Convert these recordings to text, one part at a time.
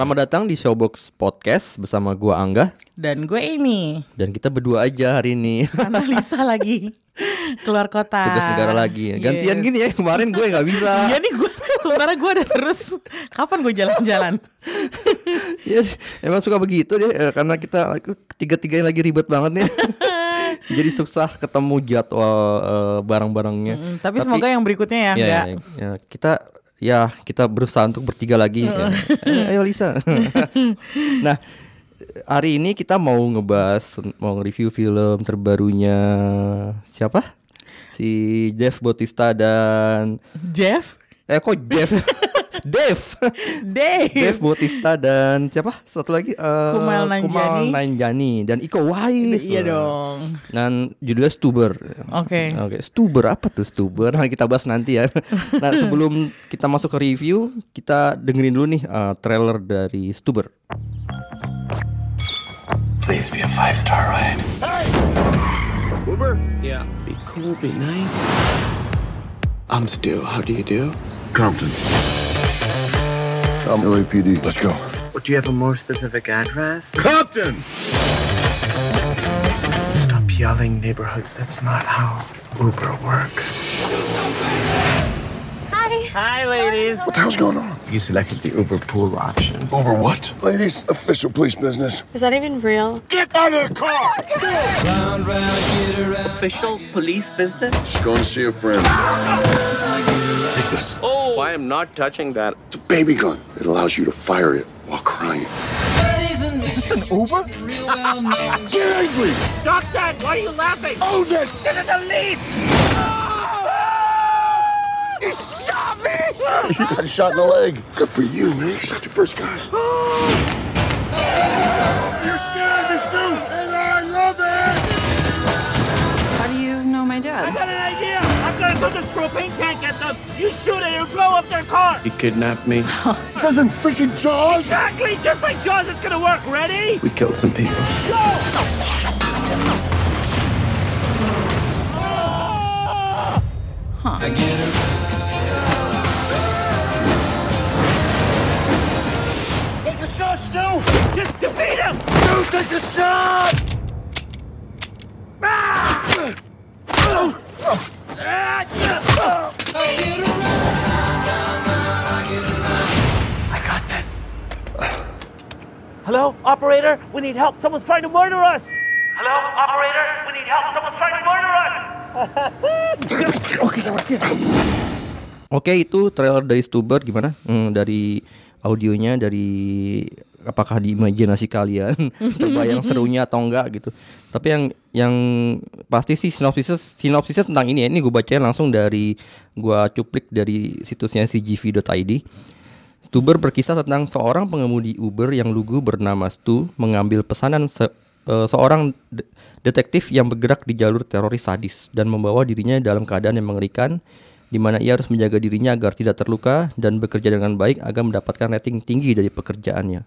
Selamat datang di Showbox Podcast bersama gua Angga Dan gue ini dan kita berdua aja hari ini. Karena Lisa lagi keluar kota Tugas negara lagi. Gantian Yes. gini ya, kemarin gue nggak bisa. Iya nih gue Sementara gue udah terus Kapan gue jalan-jalan Ya, emang suka begitu deh eh, karena kita tiga-tiganya lagi ribet banget nih. Jadi susah ketemu jadwal eh, barang-barangnya. Mm, Tapi, semoga yang berikutnya ya, ya, enggak ya, ya, kita ya kita berusaha untuk bertiga lagi. ya. Eh, Ayo Lisa. nah, hari ini kita mau ngebahas mau nge-review film terbarunya siapa? Si Dev Bautista dan Jeff eh kok Jeff? Dev. Dave Dev Bautista dan siapa? Satu lagi eh, Kumail Nanjiani. Nanjiani dan Iko Uwais. Iya dong Dan judulnya Stuber. Oke Oke, Stuber apa tuh Stuber? Nah, kita bahas nanti ya. nah, sebelum kita masuk ke review, kita dengerin dulu nih eh, trailer dari Stuber. Please be a five star ride. Uber? Yeah. Be cool, be nice. I'm Stu. How do you do? Compton. I'm LAPD. Let's go. Do you have a more specific address? Compton! Stop yelling neighborhoods. That's not how Uber works. Hi, Hi, ladies. What the hell's going on? You selected the Uber pool option. Uber what? Ladies, official police business. Is that even real? Get out of the car! Official police business? Just going to see a friend. Take this. Oh, I am not touching that. It's a baby gun. It allows you to fire it while crying. That isn't Is this an Uber? Get angry! Stop that! Why are you laughing? Own it! This is the lease! Ah! He shot me! You got shot in the leg. Good for you, man. You shot your first guy. You're scared, me, Stu! And I love it! How do you know my dad? I got an idea! I'm gonna throw this propane tank at them! You shoot it and blow up their car! You kidnapped me. this Doesn't freaking Jaws? Exactly! Just like Jaws, it's gonna work! Ready? We killed some people. Go! Take a shot, Stu! Just defeat him! Stu, take a shot! Hello, operator? We need help! Someone's trying to murder us! Hello, operator? We need help! Someone's trying to murder us! Oke, itu trailer dari Stuber gimana? Hmm, dari audionya dari apakah di imajinasi kalian terbayang serunya atau enggak gitu. Tapi yang yang pasti sih sinopsisnya sinopsisnya tentang ini ya. Ini gue bacain langsung dari gua cuplik dari situsnya cgv.id. Stuber berkisah tentang seorang pengemudi Uber yang lugu bernama Stu mengambil pesanan se- eh, seorang de- detektif yang bergerak di jalur teroris sadis dan membawa dirinya dalam keadaan yang mengerikan di mana ia harus menjaga dirinya agar tidak terluka dan bekerja dengan baik agar mendapatkan rating tinggi dari pekerjaannya.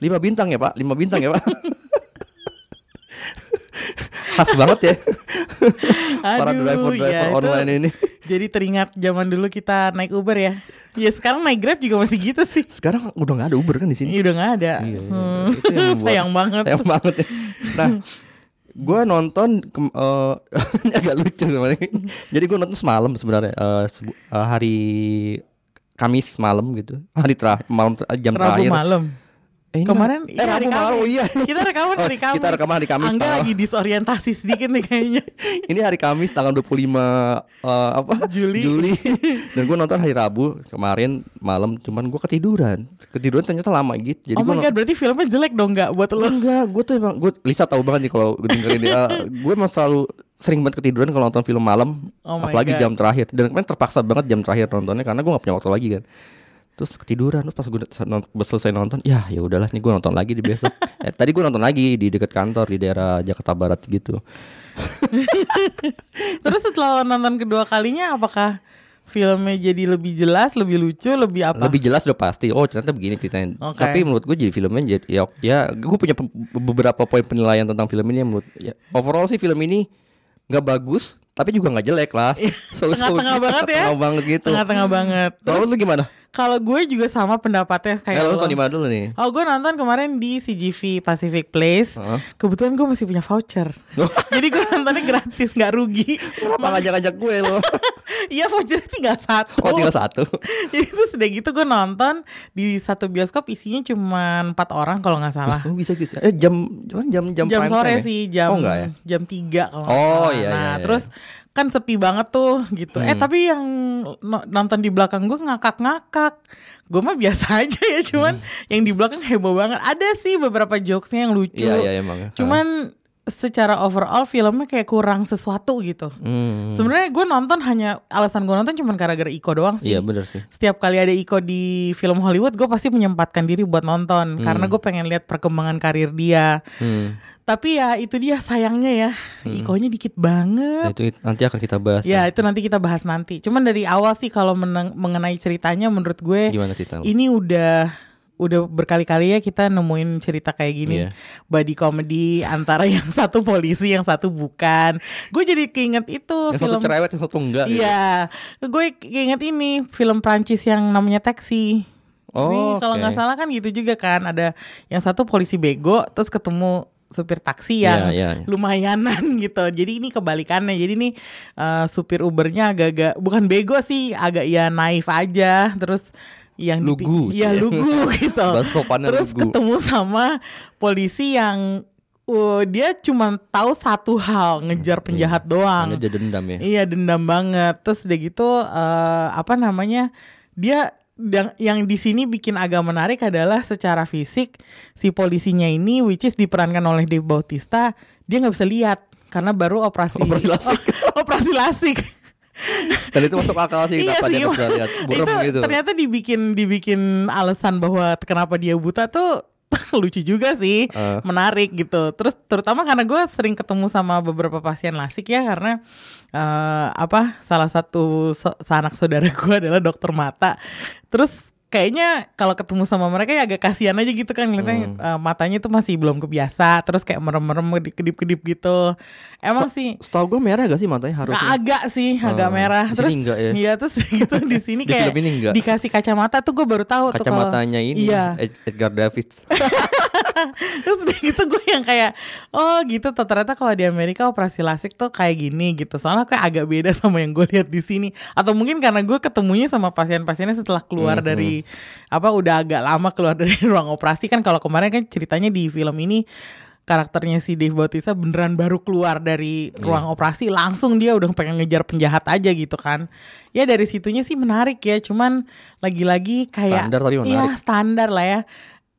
Lima bintang ya pak, lima bintang ya pak. Khas banget ya para Aduh, driver-driver ya, itu online ini. Jadi teringat zaman dulu kita naik Uber ya Ya sekarang naik Grab juga masih gitu sih Sekarang udah nggak ada Uber kan di sini. Iya udah gak ada Iya, iya, Hmm. itu yang membuat- Sayang banget Sayang banget ya. Nah, gue nonton kem- eh, ini agak lucu sebenarnya. Jadi gue nonton semalam sebenarnya eh, sebu- eh, hari Kamis malam gitu. Hari terakhir malam ter- jam Rabu terakhir. malam Eh, Kemarin eh, iya, hari Rabu malam. Oh iya. Kita rekaman Oh, hari Kamis Kita rekaman hari Kamis. Angga tanggal- lagi disorientasi sedikit nih kayaknya ini hari Kamis tanggal 25 eh, apa? Juli. Dan gue nonton hari Rabu kemarin malam cuman gue ketiduran. Ketiduran ternyata lama gitu. Jadi Oh my god berarti filmnya jelek dong gak buat lo Enggak, gue tuh emang gue Lisa tahu banget nih kalau dengerin dia. gue emang selalu sering banget ketiduran kalau nonton film malam, Oh apalagi God. jam terakhir. Dan kemarin terpaksa banget jam terakhir nontonnya karena gue gak punya waktu lagi kan. Terus ketiduran terus pas gue selesai nonton ya ya udahlah nih gue nonton lagi di besok eh, tadi gue nonton lagi di dekat kantor di daerah Jakarta Barat gitu Terus setelah nonton kedua kalinya apakah filmnya jadi lebih jelas, lebih lucu, lebih apa? lebih jelas udah pasti oh ternyata begini ceritanya Oke. tapi menurut gue jadi filmnya jadi ya, ya gue punya beberapa poin penilaian tentang film ini yang menurut ya, overall sih film ini nggak bagus tapi juga nggak jelek lah so, Iya. Tengah-tengah banget ya. tengah banget gitu Tengah-tengah banget. Terus lu gimana kalau gue juga sama pendapatnya kayak eh, lu lo. nonton di mana dulu nih Oh gue nonton kemarin di CGV Pacific Place Heeh. Kebetulan gue masih punya voucher Jadi gue nontonnya gratis nggak rugi Kenapa ngajak-ngajak gue lo? Iya vouchernya tinggal satu. Oh tinggal satu. Jadi terus udah gitu gue nonton Di satu bioskop isinya cuma empat orang kalau nggak salah. Oh bisa gitu Eh jam Jam jam, jam, sore ya? sih jam Oh ya? jam 3 kalau nggak Oh, salah. iya, nah iya, iya. terus kan sepi banget tuh gitu. Eh Hmm. tapi yang no- nonton di belakang gue ngakak-ngakak. Gue mah biasa aja ya cuman yang di belakang heboh banget. Ada sih beberapa jokesnya yang lucu. Hmm. Iya iya emang cuman secara overall filmnya kayak kurang sesuatu gitu. Hmm. sebenarnya gue nonton hanya alasan gue nonton cuman gara-gara Iko doang sih. Iya bener sih. Setiap kali ada Iko di film Hollywood gue pasti menyempatkan diri buat nonton. Karena gue pengen lihat perkembangan karir dia. Hmm. tapi ya itu dia sayangnya ya. Ikonya dikit Nah, banget itu nanti akan kita bahas ya itu nanti kita bahas nanti. Cuman dari awal sih kalau mengenai ceritanya menurut gue Gimana cerita ini udah udah berkali-kali ya kita nemuin cerita kayak gini Iya. body comedy antara yang satu polisi yang satu bukan gue jadi keinget itu Yang film satu cerewet yang satu enggak gitu. Iya, gue keinget ini film Prancis yang namanya Taxi. Oh, kalau nggak salah kan gitu juga kan ada yang satu polisi bego terus ketemu supir taksi yang Iya, iya. lumayanan gitu. Jadi ini kebalikannya. Jadi ini eh, supir Ubernya agak-agak bukan bego sih, agak ya naif aja. Terus yang Lugu sih Iya ya. lugu gitu. Terus lugu. ketemu sama polisi yang uh, dia cuma tahu satu hal ngejar penjahat doang. Hanya dia dendam ya Iya dendam banget. Terus udah gitu eh, apa namanya dia yang, yang di sini bikin agak menarik adalah secara fisik si polisinya ini which is diperankan oleh Dave Bautista dia nggak bisa lihat karena baru operasi Operasi lasik. Oh, operasi lasik. Dan itu masuk akal sih iya sih. dia lihat Burem itu gitu ternyata dibikin dibikin alasan bahwa kenapa dia buta tuh lucu juga sih, Eh. menarik gitu. Terus terutama karena gue sering ketemu sama beberapa pasien lasik ya karena eh, apa salah satu so- sanak saudara gue adalah dokter mata. Terus kayaknya kalau ketemu sama mereka ya agak kasihan aja gitu kan ngeliatnya eh, matanya tuh masih belum kebiasa terus kayak merem-merem kedip-kedip gitu. Emang sih Setahu gue merah gak sih matanya Nah, harusnya agak sih, agak Oh, merah. di Terus enggak ya? Iya, terus gitu di sini Di kayak ini enggak? dikasih kacamata tuh gue baru tahu tuh kalau Kacamatanya ini Iya. Ed- Edgar David terus udah gitu gue yang kayak oh gitu tuh ternyata kalau di Amerika operasi lasik tuh kayak gini gitu. Soalnya kayak agak beda sama yang gue lihat di sini. Atau mungkin karena gue ketemunya sama pasien-pasiennya setelah keluar dari apa udah agak lama keluar dari ruang operasi. Kan kalau kemarin kan ceritanya di film ini karakternya si Dave Bautista beneran baru keluar dari ruang operasi. Langsung dia udah pengen ngejar penjahat aja gitu kan. Ya dari situnya sih menarik ya. Cuman lagi-lagi kayak Standar tapi menarik. Iya, standar lah ya.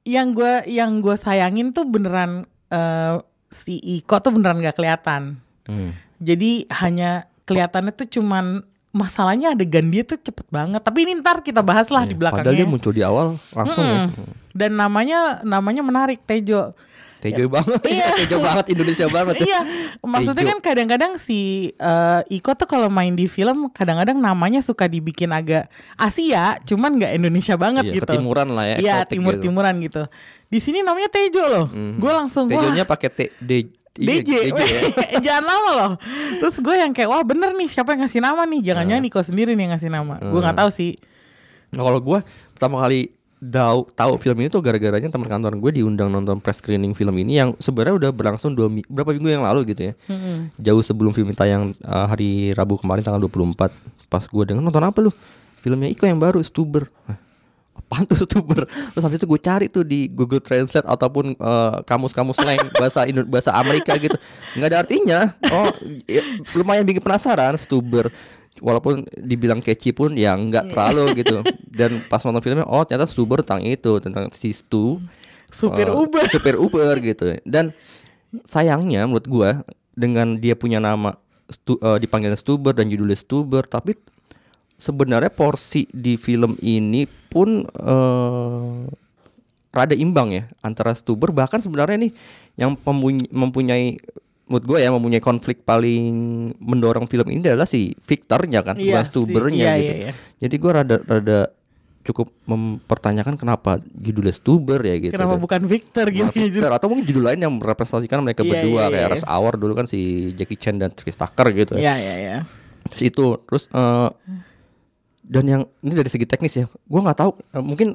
Yang gue yang gue sayangin tuh beneran eh, si Iko tuh beneran gak kelihatan. Hmm. jadi hanya kelihatannya tuh cuman masalahnya adegan dia tuh cepet banget tapi ini ntar kita bahas lah di Iya, Padahal dia belakangnya muncul di awal langsung ya Mm. dan namanya namanya menarik Tejo Tejo banget Iya. Tejo banget Indonesia banget iya, maksudnya Tejo. kan kadang-kadang si eh, Iko tuh kalau main di film kadang-kadang namanya suka dibikin agak Asia, cuman nggak Indonesia banget Iya, gitu. ketimuran lah ya, Iya, eksotik timur-timuran gitu. Di sini namanya Tejo loh. Gue langsung Tejonya pakai T D iya, DJ, DJ ya. jangan lama loh. Terus gue yang kayak wah bener nih siapa yang ngasih nama nih? Jangan-jangan Iko sendiri nih yang ngasih nama. Gue nggak tahu sih. Nah kalau gue pertama kali tahu tahu film ini tuh gara-garanya teman kantor gue diundang nonton press screening film ini yang sebenarnya udah berlangsung dua mi- berapa minggu yang lalu gitu ya. Jauh sebelum film tayang uh, hari Rabu kemarin tanggal 24. Pas gue denger nonton apa lu? Filmnya Iko yang baru Stuber. Hah, Apaan tuh Stuber? Terus habis itu gue cari tuh di Google Translate ataupun uh, kamus-kamus slang bahasa Indo bahasa Amerika gitu. nggak ada artinya. Oh, ya, lumayan bikin penasaran Stuber. Walaupun dibilang catchy pun ya nggak terlalu gitu. Dan pas nonton filmnya, oh ternyata Stuber tentang itu, tentang si Stu Supir eh, Uber. supir Uber gitu. Dan sayangnya menurut gua dengan dia punya nama Stu, eh, dipanggil Stuber dan judulnya Stuber, tapi sebenarnya porsi di film ini pun eh, rada imbang ya antara Stuber bahkan sebenarnya nih yang mempunyai, menurut gue ya mempunyai konflik paling mendorong film ini adalah si Victornya kan Iya bukan sih, Stubernya iya, gitu. iya, iya. Jadi gue rada rada cukup mempertanyakan kenapa judulnya Stuber ya gitu. Kenapa Dan- bukan Victor gitu ya? Victor atau mungkin judul lain yang merepresentasikan mereka Iya, berdua iya, kayak iya. Rush Hour dulu kan si Jackie Chan dan Chris Tucker gitu Iya iya iya. Terus itu terus eh, dan yang ini dari segi teknis ya gue nggak tahu eh, mungkin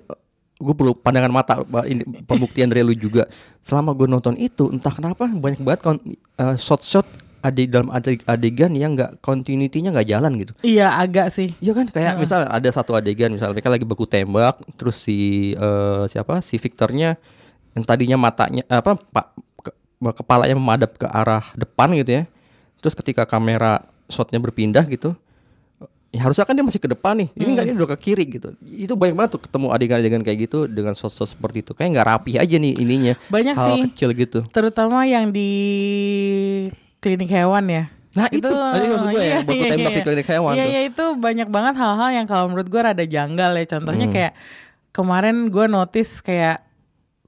gue perlu pandangan mata ini pembuktian dari lu juga. Selama gue nonton itu entah kenapa banyak banget kon, eh, shot-shot ada dalam adeg- adegan yang nggak continuity-nya nggak jalan gitu. Iya agak sih. Iya kan? Kayak misal ada satu adegan misalnya mereka lagi beku tembak terus si eh, siapa? Si Victornya yang tadinya matanya apa pak ke- kepalanya memadap ke arah depan gitu ya. Terus ketika kamera shotnya berpindah gitu ya harusnya kan dia masih ke depan nih ini enggak dia udah ke kiri gitu itu banyak banget tuh ketemu adegan-adegan kayak gitu dengan shot-shot seperti itu kayak nggak rapi aja nih ininya Banyak hal sih. kecil gitu Terutama yang di klinik hewan ya. Nah, itu. Itu maksud gue ya, baku tembak di klinik hewan Iya, tuh. iya itu banyak banget hal-hal yang kalau menurut gue rada janggal ya. Contohnya Hmm. kayak kemarin gue notice kayak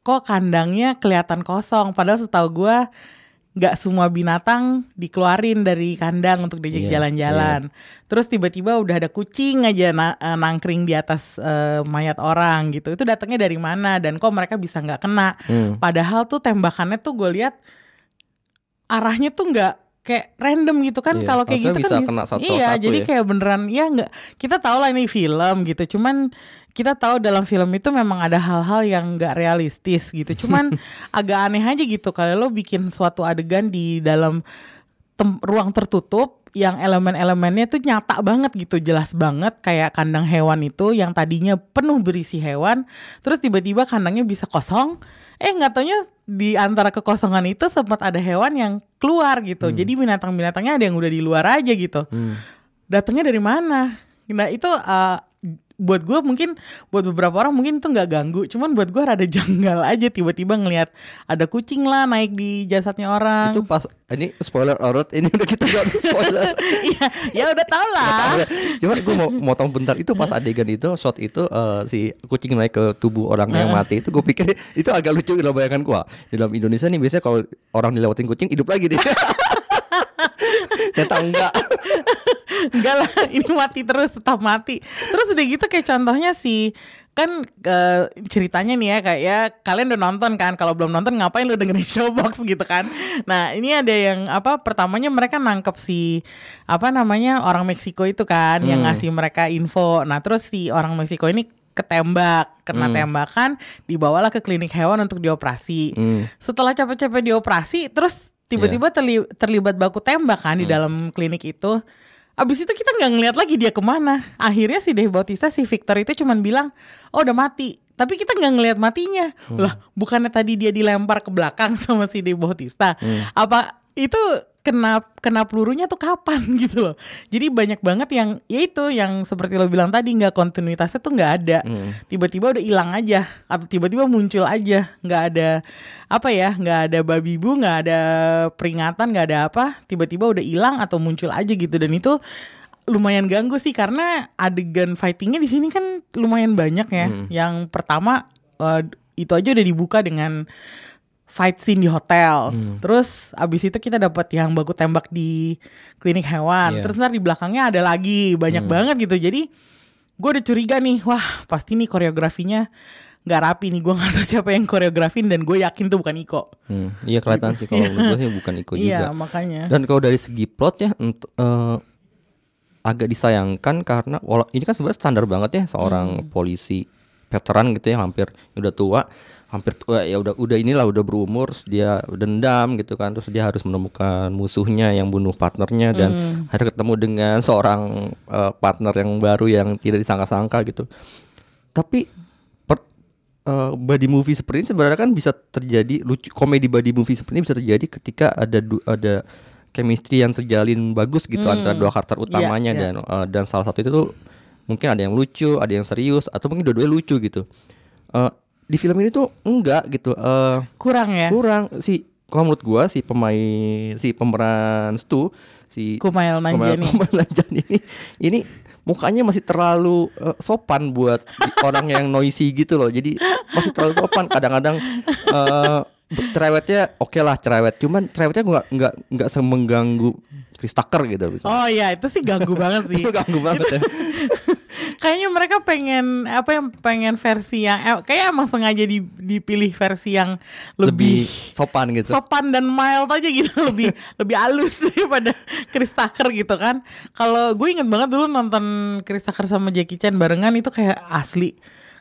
kok kandangnya kelihatan kosong. Padahal setahu gue nggak semua binatang dikeluarin dari kandang untuk diajak Iya, jalan-jalan. Terus tiba-tiba udah ada kucing aja na- eh, nangkring di atas eh, mayat orang gitu. Itu datangnya dari mana dan kok mereka bisa nggak kena? Hmm. Padahal tuh tembakannya tuh gue lihat arahnya tuh nggak kayak random gitu kan Iya, kalau kayak gitu bisa kan kena satu iya satu jadi ya. kayak beneran ya nggak kita tahu lah ini film gitu cuman kita tahu dalam film itu memang ada hal-hal yang nggak realistis gitu. Cuman agak aneh aja gitu kalau lo bikin suatu adegan di dalam tem- ruang tertutup yang elemen-elemennya tuh nyata banget gitu jelas banget. Kayak kandang hewan itu yang tadinya penuh berisi hewan terus tiba-tiba kandangnya bisa kosong. Eh nggak taunya di antara kekosongan itu sempat ada hewan yang keluar gitu. Jadi binatang-binatangnya ada yang udah di luar aja gitu. Datangnya dari mana? Nah itu uh, buat gue mungkin buat beberapa orang mungkin itu nggak ganggu cuman buat gue rada janggal aja tiba-tiba ngelihat ada kucing lah naik di jasadnya orang itu pas ini spoiler alert ini udah kita nggak usah spoiler Iya, ya udah tau lah. Cuma gue mau motong bentar itu pas adegan itu shot itu eh, si kucing naik ke tubuh orang yang mati itu gue pikir itu agak lucu dalam bayangan gue. Di dalam Indonesia nih biasanya kalau orang dilewatin kucing hidup lagi deh. Ternyata enggak. Enggak lah, ini mati terus, tetap mati. Terus udah gitu kayak contohnya si kan eh, ceritanya nih ya kayak ya kalian udah nonton kan kalau belum nonton ngapain lu dengerin showbox gitu kan? Nah ini ada yang apa pertamanya mereka nangkep si apa namanya orang Meksiko itu kan yang ngasih mereka info. Nah terus si orang Meksiko ini ketembak kena tembakan dibawalah ke klinik hewan untuk dioperasi. Setelah capek-capek dioperasi terus tiba-tiba terli- terlibat baku tembak kan di dalam klinik itu Abis itu kita nggak ngeliat lagi dia ke mana. Akhirnya si Dave Bautista si Victor itu cuman bilang, oh udah mati. Tapi kita nggak ngeliat matinya. Lah, bukannya tadi dia dilempar ke belakang sama si Dave Bautista? Apa itu kena kena pelurunya tuh kapan gitu loh. Jadi banyak banget yang ya itu yang seperti lo bilang tadi nggak kontinuitasnya tuh nggak ada. Tiba-tiba udah hilang aja atau tiba-tiba muncul aja. nggak ada apa ya, nggak ada babi bu, nggak ada peringatan, nggak ada apa. Tiba-tiba udah hilang atau muncul aja gitu dan itu lumayan ganggu sih karena adegan fightingnya di sini kan lumayan banyak ya. Yang pertama eh, itu aja udah dibuka dengan fight scene di hotel. Terus abis itu kita dapat yang baku tembak di klinik hewan. Iya. Terus ntar di belakangnya ada lagi banyak banget gitu. Jadi gue udah curiga nih, wah pasti nih koreografinya nggak rapi nih. Gue nggak tahu siapa yang koreografin dan gue yakin tuh bukan Iko. Hmm, iya kelihatan sih kalau menurut gue sih bukan Iko Iya juga. makanya. Dan kalau dari segi plot ya ent- eh, agak disayangkan karena ini kan sebenarnya standar banget ya seorang polisi veteran gitu ya hampir udah tua hampir tua ya udah udah inilah udah berumur dia dendam gitu kan terus dia harus menemukan musuhnya yang bunuh partnernya dan akhirnya ketemu dengan seorang eh, partner yang baru yang tidak disangka-sangka gitu. Tapi per, eh, body movie seperti ini sebenarnya kan bisa terjadi lucu komedi body movie seperti ini bisa terjadi ketika ada du- ada chemistry yang terjalin bagus gitu antara dua karakter utamanya iya. dan eh, dan salah satu itu tuh mungkin ada yang lucu ada yang serius atau mungkin dua-duanya lucu gitu. Eh, di film ini tuh enggak gitu eh Kurang ya. kurang si kalau menurut gua si pemain si pemeran Stu si Kumail Nanjiani. Kumail Nanjiani ini ini mukanya masih terlalu eh, sopan buat orang yang noisy gitu loh. Jadi masih terlalu sopan. Kadang-kadang eh, cerewetnya oke lah cerewet, cuman cerewetnya nggak nggak nggak semengganggu Chris Tucker gitu. Oh iya itu sih ganggu banget sih. Itu ganggu banget ya. Kayaknya mereka pengen apa yang pengen versi yang eh, kayak emang sengaja di- dipilih versi yang Lebih lebih, sopan gitu. sopan dan mild aja gitu lebih lebih halus daripada Chris Tucker gitu kan. Kalau gue inget banget dulu nonton Chris Tucker sama Jackie Chan barengan itu kayak asli.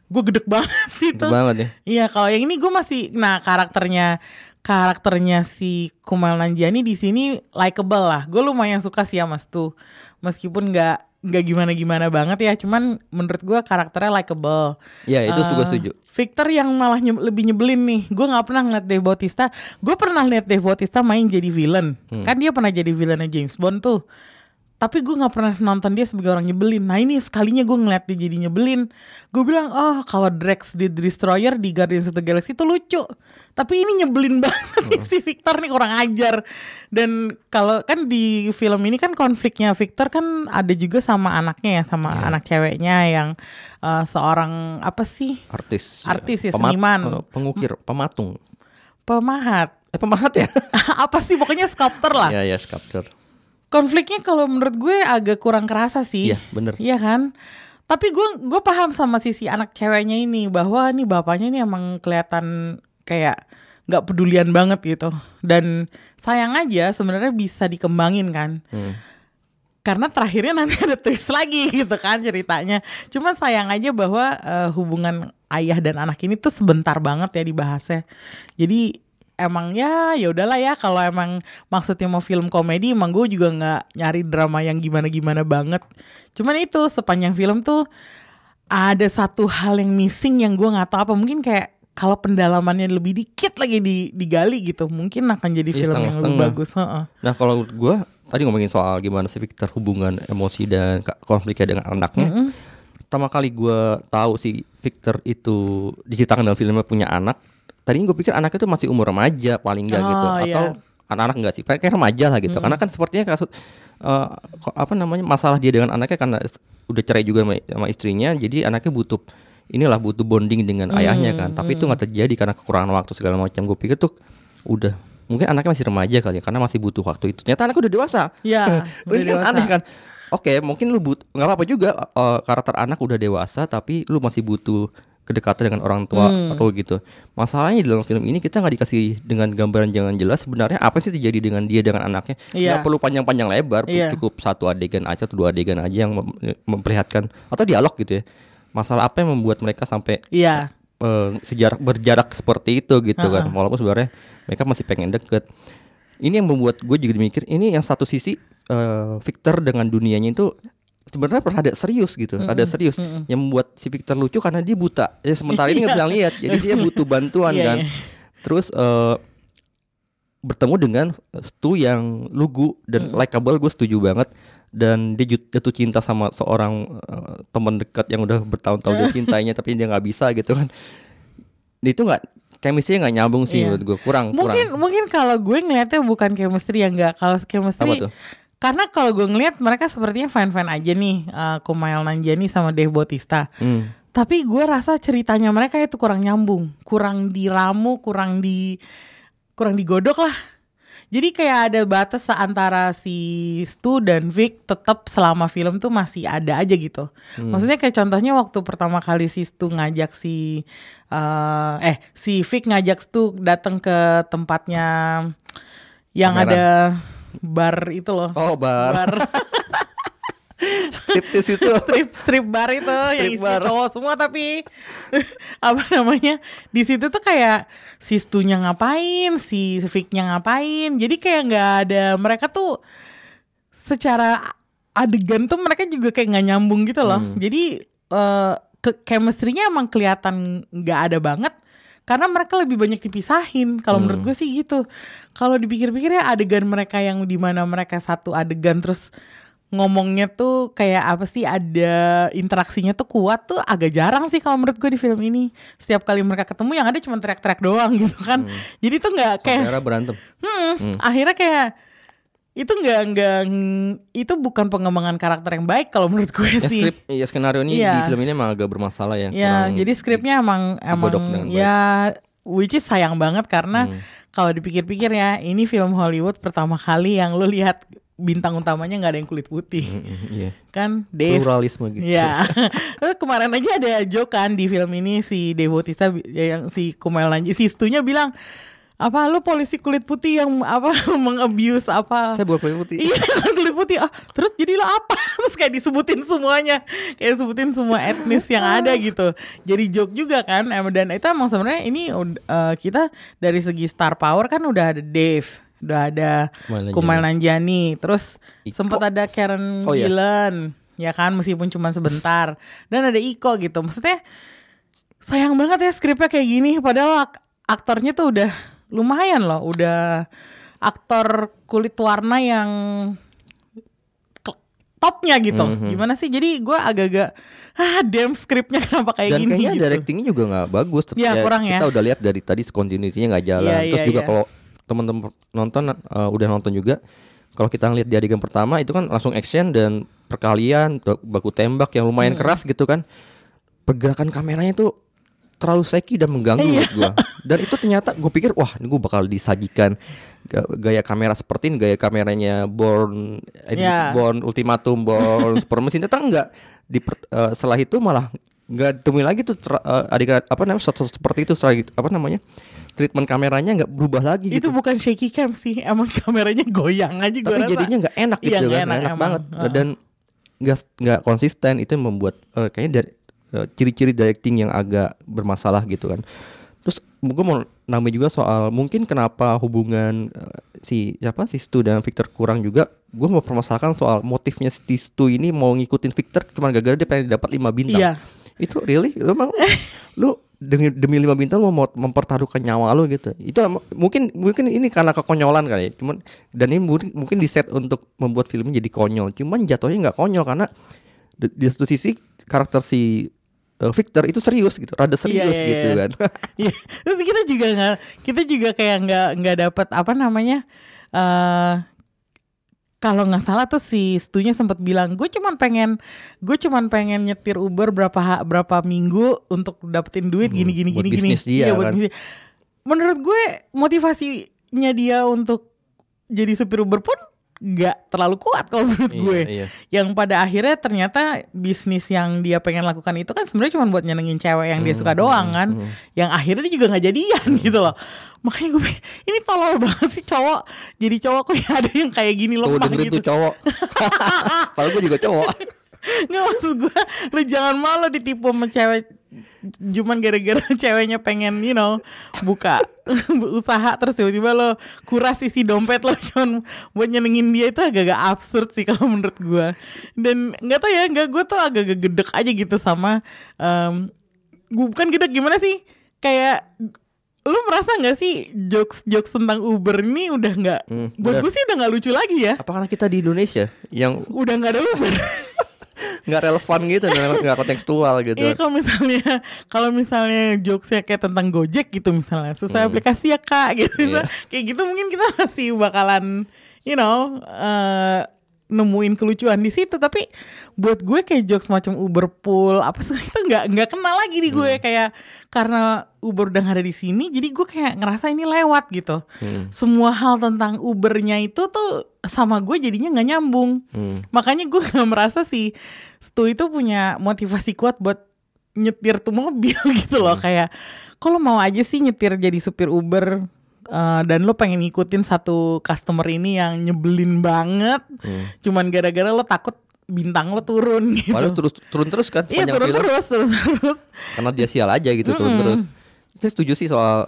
Gue gedek banget sih itu. Gede banget ya. Iya, kalau yang ini gue masih nah karakternya karakternya si Kumail Nanjiani di sini likable lah. Gue lumayan suka sih sama Stu. Meskipun nggak nggak gimana-gimana banget ya, cuman menurut gue karakternya likable. Iya, itu gue Eh, setuju. Victor yang malah nye- lebih nyebelin nih. Gue nggak pernah ngeliat Dave Bautista. Gue pernah lihat Dave Bautista main jadi villain. Hmm. Kan dia pernah jadi villainnya James Bond tuh. Tapi gue nggak pernah nonton dia sebagai orang nyebelin. Nah ini sekalinya gue ngeliat dia jadi nyebelin. Gue bilang, oh kalau Drax di Destroyer di Guardians of the Galaxy itu lucu. Tapi ini nyebelin banget nih si Victor nih kurang ajar. Dan kalau kan di film ini kan konfliknya Victor kan ada juga sama anaknya ya, sama anak ceweknya yang eh, seorang apa sih? Artis. Artis ya, Pemat- seniman. eh, pengukir, pematung. Pemahat. Eh pemahat ya? apa sih pokoknya sculptor lah. Iya, ya, sculptor. Konfliknya kalau menurut gue agak kurang kerasa sih. Iya, bener. Iya kan? Tapi gue gue paham sama sisi anak ceweknya ini bahwa nih bapaknya ini emang kelihatan kayak nggak pedulian banget gitu. Dan sayang aja sebenarnya bisa dikembangin kan. Hmm. Karena terakhirnya nanti ada twist lagi gitu kan ceritanya. Cuman sayang aja bahwa eh, hubungan ayah dan anak ini tuh sebentar banget ya dibahasnya. Jadi emang ya ya udahlah ya kalau emang maksudnya mau film komedi emang gue juga nggak nyari drama yang gimana gimana banget cuman itu sepanjang film tuh ada satu hal yang missing yang gue nggak tahu apa mungkin kayak kalau pendalamannya lebih dikit lagi di, digali gitu mungkin akan jadi Iya, film yang lebih bagus Heeh. Nah kalau gue tadi ngomongin soal gimana sih Victor hubungan emosi dan konfliknya dengan anaknya. Pertama kali gue tahu si Victor itu diceritakan dalam filmnya punya anak. Tadinya gue pikir anaknya itu masih umur remaja paling enggak gitu Oh, atau iya. anak-anak enggak sih, kayak remaja lah gitu. Karena kan sepertinya kasus eh, kok- apa namanya masalah dia dengan anaknya karena udah cerai juga sama, sama istrinya, jadi anaknya butuh inilah butuh bonding dengan ayahnya kan. Tapi itu nggak terjadi karena kekurangan waktu segala macam. Gue pikir tuh udah mungkin anaknya masih remaja kali ya karena masih butuh waktu itu. Ternyata anaknya udah dewasa. Iya, Oh, udah kan dewasa. aneh kan. Oke, mungkin lu but nggak apa-apa juga eh, karakter anak udah dewasa tapi lu masih butuh kedekatan dengan orang tua Hmm. atau gitu. Masalahnya di dalam film ini kita nggak dikasih dengan gambaran jangan jelas sebenarnya apa sih terjadi dengan dia dengan anaknya. Iya. Nggak perlu panjang-panjang lebar, Iya. cukup satu adegan aja atau dua adegan aja yang mem- memperlihatkan atau dialog gitu ya. Masalah apa yang membuat mereka sampai Iya. eh, sejarak berjarak seperti itu gitu kan walaupun sebenarnya mereka masih pengen deket ini yang membuat gue juga mikir ini yang satu sisi eh, Victor dengan dunianya itu sebenarnya pernah ada serius gitu ada serius yang membuat si Victor lucu karena dia buta ya sementara ini nggak bisa lihat jadi dia butuh bantuan Iya, kan iya. terus eh, bertemu dengan Stu yang lugu dan likable gue setuju banget dan dia jatuh cinta sama seorang eh, teman dekat yang udah bertahun-tahun dia cintainya tapi dia nggak bisa gitu kan itu nggak chemistry nggak nyambung sih Iya. menurut gue kurang Mungkin kurang mungkin kalau gue ngeliatnya bukan chemistry yang enggak. Kalau chemistry tuh? Karena kalau gue ngeliat mereka sepertinya fine-fine aja nih uh, Kumail Nanjiani sama Dave Bautista. Hmm. Tapi gue rasa ceritanya mereka itu kurang nyambung, kurang diramu, kurang di kurang digodok lah. Jadi kayak ada batas antara si Stu dan Vic tetap selama film tuh masih ada aja gitu. Maksudnya kayak contohnya waktu pertama kali si Stu ngajak si eh, eh si Vic ngajak Stu datang ke tempatnya yang ada bar itu loh. oh bar, Bar itu strip strip bar itu yang Strip isinya bar. cowok semua tapi apa namanya di situ tuh kayak si Stu-nya ngapain si Vic-nya ngapain jadi kayak nggak ada mereka tuh secara adegan tuh mereka juga kayak nggak nyambung gitu loh Hmm. jadi eh ke chemistry-nya emang kelihatan nggak ada banget karena mereka lebih banyak dipisahin. Kalau menurut Hmm. gue sih gitu. Kalau dipikir-pikir ya adegan mereka yang di mana mereka satu adegan terus ngomongnya tuh kayak apa sih ada interaksinya tuh kuat tuh agak jarang sih kalau menurut gue di film ini. Setiap kali mereka ketemu yang ada cuma teriak-teriak doang gitu kan. Jadi tuh nggak kayak Saudara berantem. Hmm, akhirnya kayak itu nggak nggak itu bukan pengembangan karakter yang baik kalau menurut gue Ya sih. skrip, ya skenario ini Iya. di film ini emang agak bermasalah ya. Ya, jadi skripnya emang emang ya which is sayang banget karena Hmm. kalau dipikir-pikir ya ini film Hollywood pertama kali yang lu lihat bintang utamanya nggak ada yang kulit putih. Mm, Iya. Kan Dave Pluralisme gitu. Ya, kemarin aja ada joke kan di film ini si ya, yang si Kumail Nanji, si Stunya bilang apa lu polisi kulit putih yang apa mengabuse apa? Saya bukan kulit putih. Iya kulit putih. Ah, Terus jadi lo apa? Terus kayak disebutin semuanya. Kayak sebutin semua etnis yang ada gitu. Jadi joke juga kan Dan itu emang sebenarnya ini eh, Kita dari segi star power kan udah ada Dave Udah ada Kumail Nanjiani. Terus sempat ada Karen Oh, iya. Gillan Ya kan meskipun cuma sebentar. Dan ada Iko gitu. Maksudnya sayang banget ya skripnya kayak gini. Padahal ak- aktornya tuh udah lumayan loh udah aktor kulit warna yang topnya gitu gimana sih jadi gue agak-agak ah damn skripnya kenapa kayak Dan gini kayaknya gitu. directingnya juga nggak bagus. Tapi Iya, kurang ya. Kita udah lihat dari tadi continuity-nya nggak jalan. Iya, Terus iya, juga iya. kalau teman-teman nonton uh, udah nonton juga, kalau kita ngeliat di adegan pertama itu kan langsung action dan perkalian, bak- baku tembak yang lumayan Hmm. keras gitu kan. Pergerakan kameranya tuh terlalu seki dan mengganggu Iya. menurut gua. Dan itu ternyata gue pikir wah ini gue bakal disajikan ga- gaya kamera seperti ini gaya kameranya Born eh, Iya. Born Ultimatum Born Super Mesin ternyata enggak di eh, setelah itu malah nggak ditemui lagi tuh ter- eh, adegan apa namanya shot-shot seperti itu setelah itu, apa namanya treatment kameranya nggak berubah lagi itu gitu. bukan shaky cam sih emang kameranya goyang aja gue Tapi rasa jadinya nggak enak Iya, gitu nggak kan, enak nggak enak, emang. banget Heeh. dan nggak nggak konsisten itu yang membuat eh, kayaknya dari ciri-ciri directing yang agak bermasalah gitu kan. Terus gue mau nambah juga soal mungkin kenapa hubungan eh, si siapa si Stu dan Victor kurang juga. Gue mau permasalahkan soal motifnya si Stu ini mau ngikutin Victor cuma gara-gara dia pengen dapat 5 bintang. Iya. Itu really lu mau lu demi demi 5 bintang lu mau mempertaruhkan nyawa lu gitu. Itu mungkin mungkin ini karena kekonyolan kali ya. Cuman dan ini mungkin, mungkin di set untuk membuat filmnya jadi konyol. Cuman jatuhnya nggak konyol karena di, di satu sisi karakter si eh, Victor itu serius gitu, rada serius iya, gitu iya. kan. Iya. Terus kita juga nggak, kita juga kayak nggak nggak dapat apa namanya. eh kalau nggak salah tuh si Stunya sempat bilang, gue cuman pengen, gue cuman pengen nyetir Uber berapa berapa minggu untuk dapetin duit gini gini buat gini gini. bisnis dia Iya, kan. bisnis. Menurut gue motivasinya dia untuk jadi supir Uber pun nggak terlalu kuat kalau menurut Iya, gue. iya. Yang pada akhirnya ternyata bisnis yang dia pengen lakukan itu kan sebenarnya cuma buat nyenengin cewek yang dia Hmm, suka doang kan. Yang akhirnya dia juga nggak jadian gitu loh. Makanya gue ini tolol banget sih cowok. Jadi cowok kok ya ada yang kayak gini Tuh lemah dengerin gitu. tuh cowok. Kalau gue juga cowok. Nggak maksud gue, lu jangan malu ditipu sama cewek cuman gara-gara ceweknya pengen you know buka usaha terus tiba-tiba lo kuras isi dompet lo cuman buat nyenengin dia itu agak-agak absurd sih kalau menurut gue dan nggak tau ya nggak gue tuh agak-agak gedek aja gitu sama um, gue bukan gedek gimana sih? Kayak lu merasa nggak sih jokes jokes tentang Uber ini udah nggak Hmm, buat gue sih udah nggak lucu lagi ya? Apa karena kita di Indonesia yang udah nggak ada Uber nggak relevan gitu, nggak kontekstual gitu. Iya kalau misalnya kalau misalnya jokesnya kayak tentang Gojek gitu misalnya sesuai aplikasi ya kak gitu Hmm. Iya. kayak gitu mungkin kita masih bakalan you know eh, nemuin kelucuan di situ tapi buat gue kayak jokes macam Uber pool apa sih itu nggak nggak kenal lagi di Hmm. gue kayak karena Uber udah ada di sini jadi gue kayak ngerasa ini lewat gitu Hmm. semua hal tentang Ubernya itu tuh sama gue jadinya nggak nyambung Hmm. makanya gue nggak merasa si Stu itu punya motivasi kuat buat nyetir tuh mobil gitu Hmm. loh kayak kalau mau aja sih nyetir jadi supir Uber eh, dan lo pengen ngikutin satu customer ini yang nyebelin banget cuman gara-gara lo takut bintang lo turun gitu Hmm. Padahal terus turun terus kan iya turun film. terus turun terus karena dia sial aja gitu turun terus. Saya setuju sih soal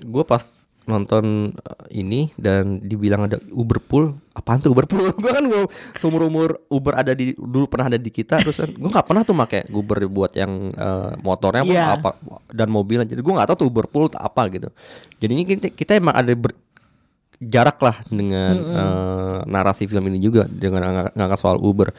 gue pas nonton eh, ini dan dibilang ada Uber pool. Apaan tuh Uber pool? Gue kan gue seumur umur Uber ada di dulu pernah ada di kita terus kan gue nggak pernah tuh make Uber buat yang eh, motornya Iya. apa dan mobilnya. Jadi gue nggak tahu tuh Uber pool apa gitu. Jadinya kita, kita emang ada ber- jarak lah dengan eh, narasi film ini juga dengan ngangkat soal Uber.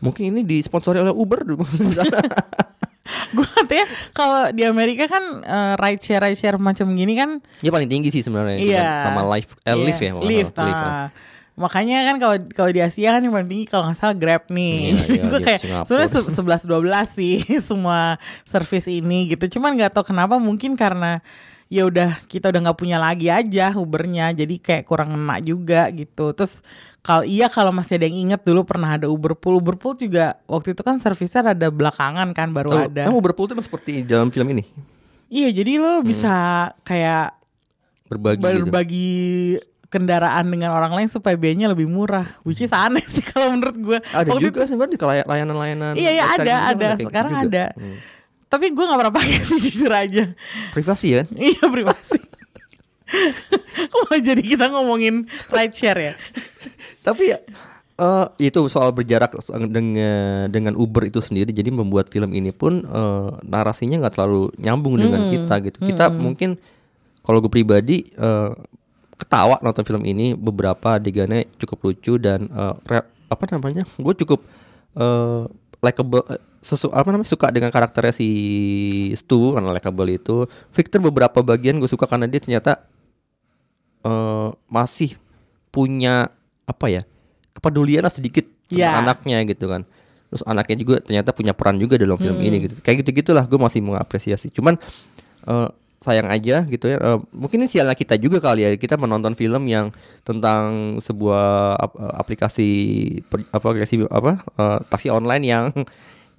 Mungkin ini disponsori oleh Uber gue katanya kalau di Amerika kan eh, ride share ride share macam gini kan Ya paling tinggi sih sebenarnya Iya. dengan sama live eh Iya, live ya lift, nah. ya. Makanya kan kalau kalau di Asia kan yang paling tinggi kalau nggak salah Grab nih. Iya, Jadi iya, gue kayak Singapura. sebenarnya se- 11 12 sih semua service ini gitu. Cuman nggak tahu kenapa mungkin karena ya udah kita udah nggak punya lagi aja Ubernya. Jadi kayak kurang enak juga gitu. Terus kalau iya kalau masih ada yang inget dulu pernah ada Uber Pool. Uber Pool juga waktu itu kan servisnya ada belakangan kan baru ada. Uber Pool itu emang seperti dalam film ini Iya, jadi lo bisa kayak berbagi gitu. berbagi kendaraan dengan orang lain supaya biayanya lebih murah. Which is aneh sih kalau menurut gue. Ada juga sebenarnya di kelay- layanan-layanan. Iya, iya website ada, gitu ada. gitu Sekarang juga. ada. Hmm. Tapi gue gak pernah pakai sih jujur aja. Privasi ya. iya privasi. Kok malah jadi kita ngomongin ride share ya? Tapi ya eh, itu soal berjarak dengan dengan Uber itu sendiri jadi membuat film ini pun eh, narasinya nggak terlalu nyambung dengan kita gitu. Kita mungkin kalau gue pribadi eh, ketawa nonton film ini beberapa adegannya cukup lucu dan re- apa namanya? Gue cukup eh likable eh, sesu apa namanya suka dengan karakternya si Stu karena likable itu. Victor beberapa bagian gue suka karena dia ternyata eh, masih punya apa ya kepedulian lah sedikit sama Ya. anaknya gitu kan. Terus anaknya juga ternyata punya peran juga dalam film ini gitu. Kayak gitu gitulah gue masih mengapresiasi. Cuman eh, sayang aja gitu ya eh, mungkin ini sialnya kita juga kali ya. Kita menonton film yang tentang sebuah ap- aplikasi per- apa aplikasi apa eh, taksi online yang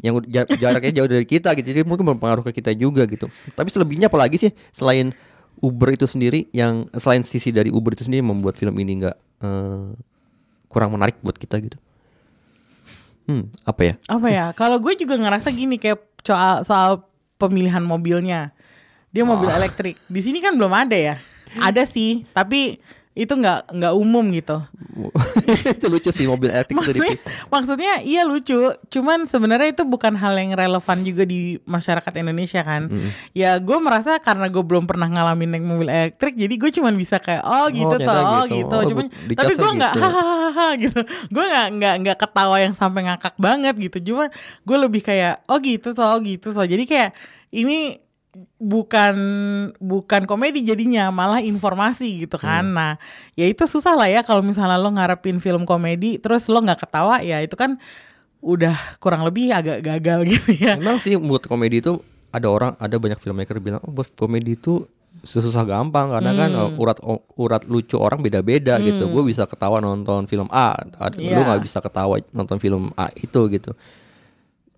yang jaraknya jauh dari kita gitu jadi mungkin berpengaruh ke kita juga gitu tapi selebihnya apalagi sih selain Uber itu sendiri yang selain sisi dari Uber itu sendiri membuat film ini nggak eh, kurang menarik buat kita gitu. Hmm, apa ya? Apa ya? Kalau gue juga ngerasa gini kayak soal soal pemilihan mobilnya. Dia mobil elektrik. Di sini kan belum ada ya. Ada sih, tapi itu nggak nggak umum gitu. itu lucu sih mobil elektrik itu Maksudnya, di- maksudnya iya lucu, cuman sebenarnya itu bukan hal yang relevan juga di masyarakat Indonesia kan. Ya gue merasa karena gue belum pernah ngalamin naik mobil elektrik, jadi gue cuman bisa kayak oh gitu ternyata toh, oh gitu. gitu. Oh, Cuman tapi gue nggak gitu. hahaha gitu. Gue nggak nggak nggak ketawa yang sampai ngakak banget gitu. Cuma gue lebih kayak oh gitu toh, oh gitu toh. Jadi kayak ini bukan bukan komedi jadinya malah informasi gitu kan Hmm. nah ya itu susah lah ya kalau misalnya lo ngarepin film komedi terus lo nggak ketawa ya itu kan udah kurang lebih agak gagal gitu ya Emang sih buat komedi itu ada orang ada banyak filmmaker bilang oh buat komedi itu susah gampang karena kan Hmm. oh, urat urat lucu orang beda-beda gitu. Gue bisa ketawa nonton film A, lu Iya. nggak bisa ketawa nonton film A itu gitu.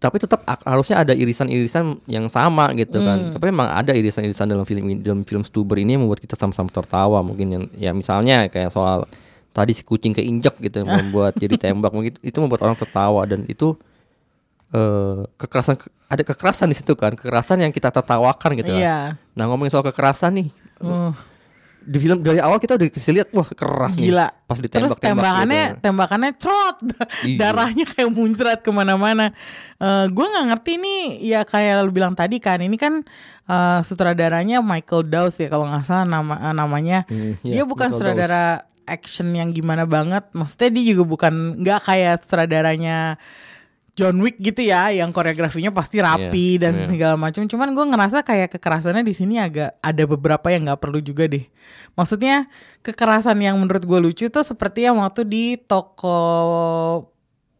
Tapi tetap harusnya ada irisan-irisan yang sama gitu Hmm. kan. Tapi memang ada irisan-irisan dalam film dalam film Stuber ini yang membuat kita sama-sama tertawa mungkin yang ya misalnya kayak soal tadi si kucing keinjek gitu yang membuat jadi tembak mungkin itu membuat orang tertawa dan itu eh kekerasan ada kekerasan di situ kan kekerasan yang kita tertawakan gitu kan. Iya. Nah ngomongin soal kekerasan nih Uh, di film dari awal kita udah kasih lihat wah keras nih. Gila. Pas ditembak terus tembakannya tembakannya crot Iya. darahnya kayak muncrat ke mana-mana. Eh gue nggak ngerti nih ya kayak lu bilang tadi kan ini kan eh, sutradaranya Michael Dawes ya kalau nggak salah nama eh, namanya. Hmm, dia iya, bukan Michael sutradara action yang gimana banget. Maksudnya dia juga bukan nggak kayak sutradaranya John Wick gitu ya, yang koreografinya pasti rapi Iya, dan iya. segala macam. Cuman gue ngerasa kayak kekerasannya di sini agak ada beberapa yang nggak perlu juga deh. Maksudnya kekerasan yang menurut gue lucu tuh seperti yang waktu di toko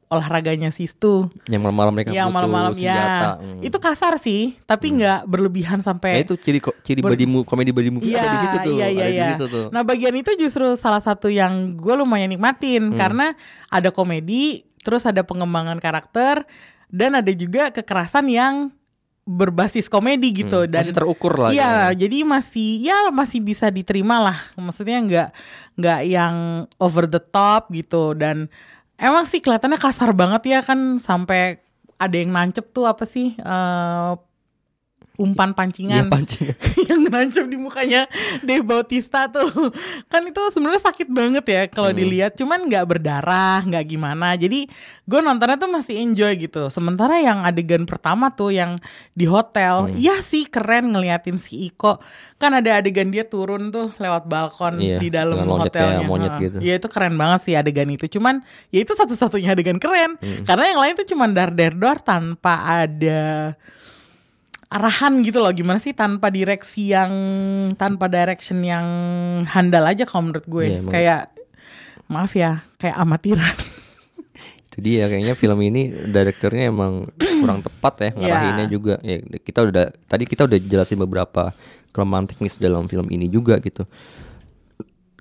olahraganya Sistu yang malam-malam mereka yang malam-malam senjata. ya Hmm. itu kasar sih tapi nggak berlebihan Nah, sampai itu ciri ciri ber- body komedi body movie ada di situ tuh iya, iya, ada di iya. situ tuh Nah bagian itu justru salah satu yang gue lumayan nikmatin Hmm. karena ada komedi, terus ada pengembangan karakter dan ada juga kekerasan yang berbasis komedi gitu dan Hmm. masih terukur lah Iya, ya. jadi masih ya masih bisa diterima lah. Maksudnya nggak nggak yang over the top gitu dan emang sih kelihatannya kasar banget ya kan sampai ada yang nancep tuh apa sih eh, umpan Iya pancingan. pancing yang nancep di mukanya Dave Bautista tuh. Kan itu sebenarnya sakit banget ya kalau dilihat. Cuman nggak berdarah nggak gimana. Jadi gue nontonnya tuh masih enjoy gitu. Sementara yang adegan pertama tuh yang di hotel iya sih keren ngeliatin si Iko. Kan ada adegan dia turun tuh lewat balkon Iya, di dalam hotelnya. monyet Heeh. gitu. ya itu keren banget sih adegan itu. Cuman ya itu satu-satunya adegan keren. Karena yang lain tuh cuman dar der dor tanpa ada arahan gitu loh gimana sih tanpa direksi yang tanpa direction yang handal aja kalau menurut gue Iya, emang. kayak maaf ya kayak amatiran. Itu dia kayaknya film ini direkturnya emang kurang tepat ya ngarahinnya Ya. juga. Ya kita udah tadi kita udah jelasin beberapa kelemahan teknis dalam film ini juga gitu.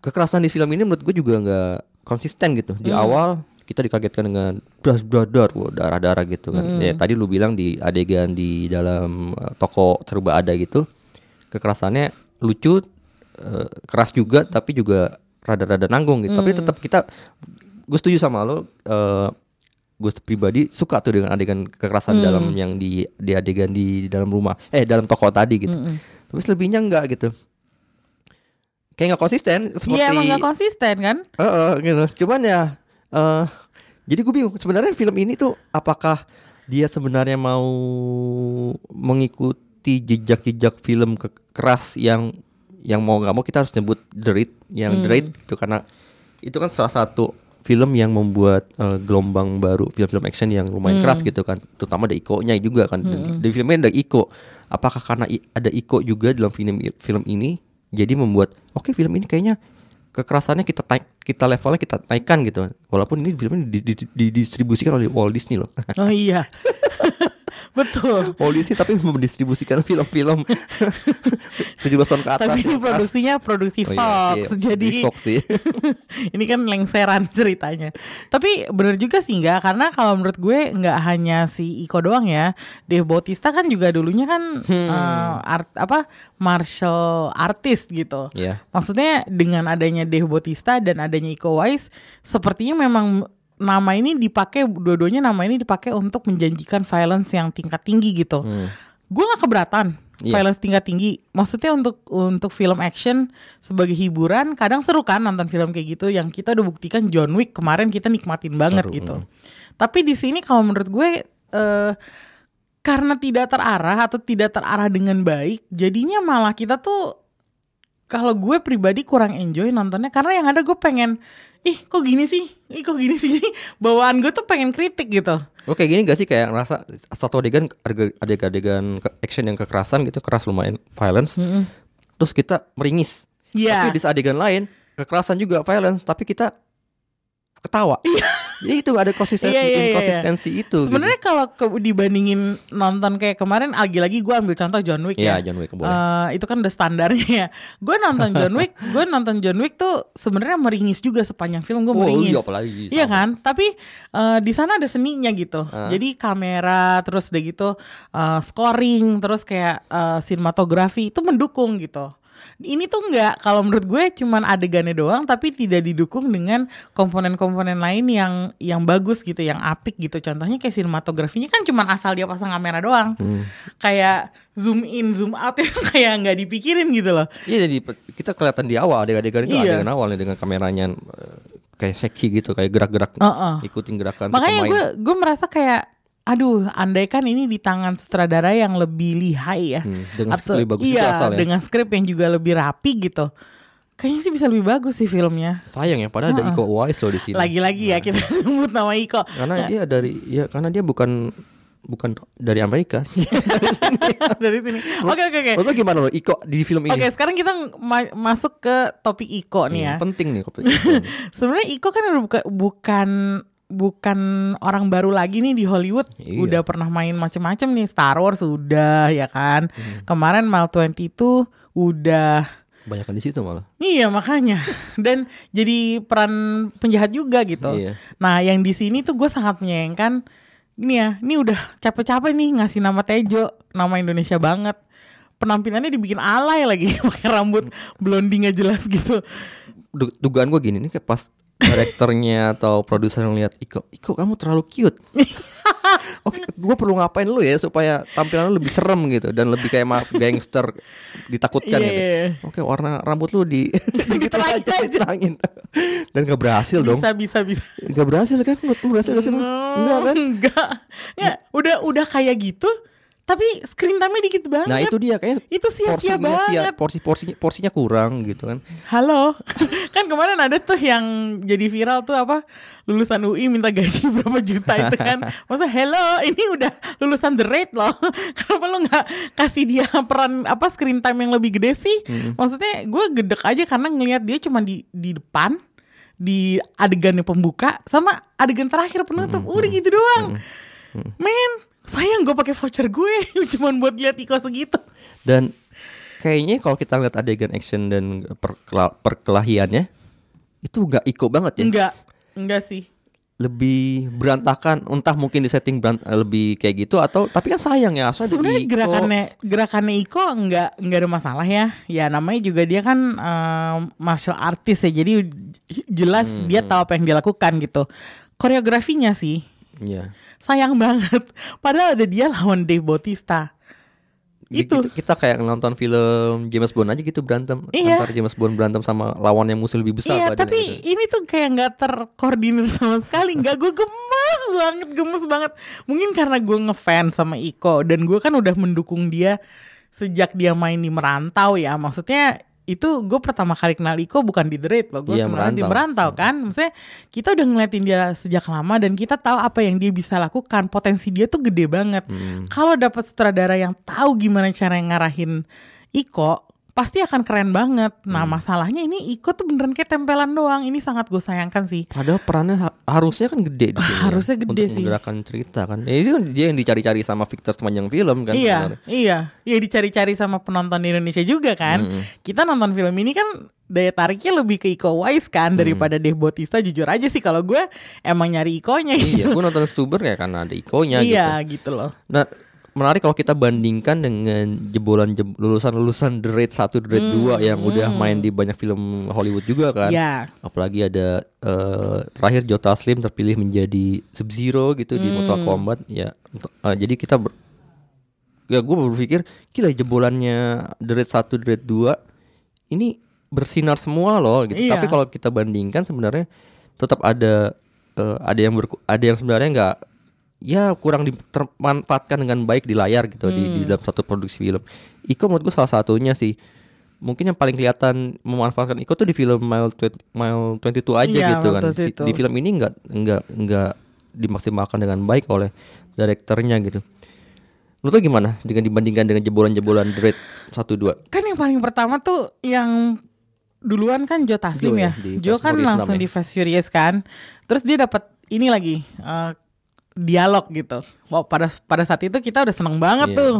Kekerasan di film ini menurut gue juga nggak konsisten gitu. Di awal kita dikagetkan dengan das dadar, wah darah-darah gitu kan. Ya tadi lu bilang di adegan di dalam uh, toko serba ada gitu. Kekerasannya lucu, eh, keras juga tapi juga rada-rada nanggung gitu. Tapi tetap kita gue setuju sama lo eh gue pribadi suka tuh dengan adegan kekerasan dalam yang di di adegan di dalam rumah eh dalam toko tadi gitu tapi selebihnya enggak gitu kayak nggak konsisten seperti Iya emang gak konsisten kan? Heeh, gitu cuman ya eh jadi gue bingung sebenarnya film ini tuh apakah dia sebenarnya mau mengikuti jejak-jejak film ke- keras yang yang mau nggak mau kita harus nyebut The Raid yang The Raid gitu. Karena itu kan salah satu film yang membuat eh, gelombang baru film-film action yang lumayan keras gitu kan. Terutama ada Iko-nya juga kan. Di filmnya ada Iko. Apakah karena i- ada Iko juga dalam film film ini jadi membuat oke film ini kayaknya kekerasannya kita naik kita levelnya kita naikkan gitu walaupun ini filmnya di- di- didistribusikan oleh Walt Disney loh Oh iya. Betul. Disney tapi mendistribusikan film-film 17 tahun ke atas Tapi ini produksinya produksi Oh iya, Fox. iya, Jadi di Fox sih. ini kan lengseran ceritanya. Tapi bener juga sih enggak karena kalau menurut gue nggak hanya si Iko doang ya. Dave Bautista kan juga dulunya kan Hmm. eh, art apa martial artist gitu. Iya. Maksudnya dengan adanya Dave Bautista dan adanya Iko Uwais sepertinya memang nama ini dipakai dua-duanya nama ini dipakai untuk menjanjikan violence yang tingkat tinggi gitu. Gue gak keberatan Iya. violence tingkat tinggi. Maksudnya untuk untuk film action sebagai hiburan kadang seru kan nonton film kayak gitu yang kita udah buktikan John Wick kemarin kita nikmatin banget Seru, gitu. Tapi di sini kalau menurut gue eh karena tidak terarah atau tidak terarah dengan baik, jadinya malah kita tuh kalau gue pribadi kurang enjoy nontonnya karena yang ada gue pengen ih kok gini sih, ih kok gini sih, bawaan gue tuh pengen kritik gitu. Kayak gini gak sih? Kayak ngerasa satu adegan adeg- adegan-adegan action yang kekerasan gitu keras lumayan violence terus kita meringis. Iya. tapi di adegan lain kekerasan juga violence. Tapi kita ketawa jadi itu ada konsistensi Iya, iya, iya, inkonsistensi itu Sebenarnya kalau ke- dibandingin nonton kayak kemarin lagi-lagi gue ambil contoh John Wick gitu. Iya, ya. John Wick, boleh. Eh, itu kan udah standarnya ya. Gue nonton John Wick, gue nonton John Wick tuh sebenarnya meringis juga sepanjang film gue Oh, meringis. iya, apalagi Iya kan? Tapi eh, di sana ada seninya gitu. Jadi kamera terus udah gitu eh, scoring terus kayak eh, sinematografi itu mendukung gitu. Ini tuh enggak kalau menurut gue cuman adegannya doang tapi tidak didukung dengan komponen-komponen lain yang yang bagus gitu, yang apik gitu. Contohnya kayak sinematografinya kan cuman asal dia pasang kamera doang. Hmm. Kayak zoom in, zoom out itu kayak nggak dipikirin gitu loh. Iya jadi kita kelihatan di awal adegan-adegan itu Iya. adegan awalnya dengan kameranya eh, kayak seki gitu kayak gerak-gerak Heeh. ikutin gerakan Makanya gue gue merasa kayak aduh andai kan ini di tangan sutradara yang lebih lihai ya Hmm, dengan skrip lebih bagus iya asal ya. dengan skrip yang juga lebih rapi gitu kayaknya sih bisa lebih bagus sih filmnya sayang ya padahal ada Iko Uwais loh di sini. lagi-lagi ya kita sebut nama Iko Karena dia dari ya karena dia bukan bukan dari Amerika. dari sini oke oke oke Menurut lo gimana lo Iko di film ini? Oke, sekarang kita ma- masuk ke topik Iko nih ya. Hmm, penting nih topik. Sebenarnya Iko kan bukan bukan orang baru lagi nih di Hollywood. Iya. Udah pernah main macem-macem nih Star Wars udah ya kan. Hmm. Kemarin Mal 20 itu udah Banyak di situ malah. Iya makanya dan jadi peran penjahat juga gitu. Iya. Nah yang di sini tuh gue sangat menyayangkan ini ya, ini udah capek-capek nih ngasih nama Tejo, nama Indonesia banget. Penampilannya dibikin alay lagi pakai rambut blondie nggak jelas gitu. Du- dugaan gue gini nih kayak pas direkturnya atau produser ngeliat Iko, Iko kamu terlalu cute. Oke, gue perlu ngapain lu ya supaya tampilan lu lebih serem gitu dan lebih kayak maaf gangster ditakutkan Iya, gitu. iya. Oke, warna rambut lu di Diterangin aja. diterangin. Dan gak berhasil dong. Bisa bisa bisa. Gak berhasil kan? Lu berhasil gak sih? Lu? Enggak kan? Enggak. Nggak, udah udah kayak gitu tapi screen time-nya dikit banget. Nah itu dia kayaknya Itu sia-sia porsinya sia- banget. porsi porsinya porsinya kurang gitu kan. Halo, kan kemarin ada tuh yang jadi viral tuh apa lulusan UI minta gaji berapa juta itu kan. Masa hello, ini udah lulusan the rate loh. Kenapa lu nggak kasih dia peran apa screen time yang lebih gede sih? Maksudnya gue gedek aja karena ngelihat dia cuma di di depan di adegannya pembuka sama adegan terakhir penutup. Udah gitu doang. Men, sayang gue pakai voucher gue cuman buat lihat Iko segitu. Dan kayaknya kalau kita lihat adegan action dan perkela- perkelahiannya itu gak iko banget ya. Enggak, enggak sih. Lebih berantakan, entah mungkin di setting berant- lebih kayak gitu atau tapi kan sayang ya, Sebenarnya gerakannya gerakannya Iko enggak enggak ada masalah ya. Ya namanya juga dia kan eh, martial artist ya. Jadi jelas Hmm, dia tahu apa yang dia lakukan gitu. Koreografinya sih Iya. sayang banget. Padahal ada dia lawan Dave Bautista. Itu. Gitu, kita kayak nonton film James Bond aja gitu berantem Iya. antar James Bond berantem sama lawan yang musuh lebih besar Iya, tapi gitu. ini tuh kayak nggak terkoordinir sama sekali. Nggak gue gemes banget, gemes banget. Mungkin karena gue ngefans sama Iko dan gue kan udah mendukung dia sejak dia main di Merantau ya. Maksudnya itu gue pertama kali kenal Iko bukan di The Raid loh. Gue Iya, kenal di Merantau. Merantau kan. Maksudnya kita udah ngeliatin dia sejak lama dan kita tahu apa yang dia bisa lakukan. Potensi dia tuh gede banget. Hmm. Kalau dapat sutradara yang tahu gimana cara ngarahin Iko, pasti akan keren banget. Nah, Hmm. masalahnya ini Iko tuh beneran kayak tempelan doang. Ini sangat gue sayangkan sih. Padahal perannya ha- harusnya kan gede di sini. ya, Harusnya gede untuk sih. menggerakkan cerita kan. Ya, itu kan dia yang dicari-cari sama Victor sepanjang film kan. iya, sebenarnya. iya, iya dicari-cari sama penonton di Indonesia juga kan. Hmm. Kita nonton film ini kan daya tariknya lebih ke Iko Uwais kan daripada Dave Bautista. Jujur aja sih kalau gue emang nyari Ikonya. iya, gue nonton Stuber ya karena ada ikonya iya, gitu. gitu loh. Nah, menarik kalau kita bandingkan dengan jebolan jem- lulusan-lulusan The Raid 1, The Raid 2 yang udah main di banyak film Hollywood juga kan. Hmm. Iya. Apalagi ada eh, terakhir Joe Taslim terpilih menjadi Sub-Zero gitu di Hmm. Mortal Kombat ya. eh, jadi kita ber- ya gue berpikir gila jebolannya The Raid 1, The Raid 2 ini bersinar semua loh gitu. Iya. Tapi kalau kita bandingkan sebenarnya tetap ada eh, ada yang berku- ada yang sebenarnya nggak ya kurang dimanfaatkan dengan baik di layar gitu di, Hmm. di dalam satu produksi film. Iko menurut gue salah satunya sih. Mungkin yang paling kelihatan memanfaatkan Iko tuh di film Mile 20, Mile 22 aja Iya, gitu kan. Di, 22. di film ini nggak nggak nggak dimaksimalkan dengan baik oleh direkturnya gitu. Menurut lo gimana dengan dibandingkan dengan jebolan-jebolan Raid 1 2? Kan yang paling pertama tuh yang duluan kan Joe Taslim Joe ya, ya. di Joe Fast kan langsung 6 ya. di Fast Furious kan. Terus dia dapat ini lagi eh, dialog gitu. Wow, pada pada saat itu kita udah seneng banget Iya. tuh.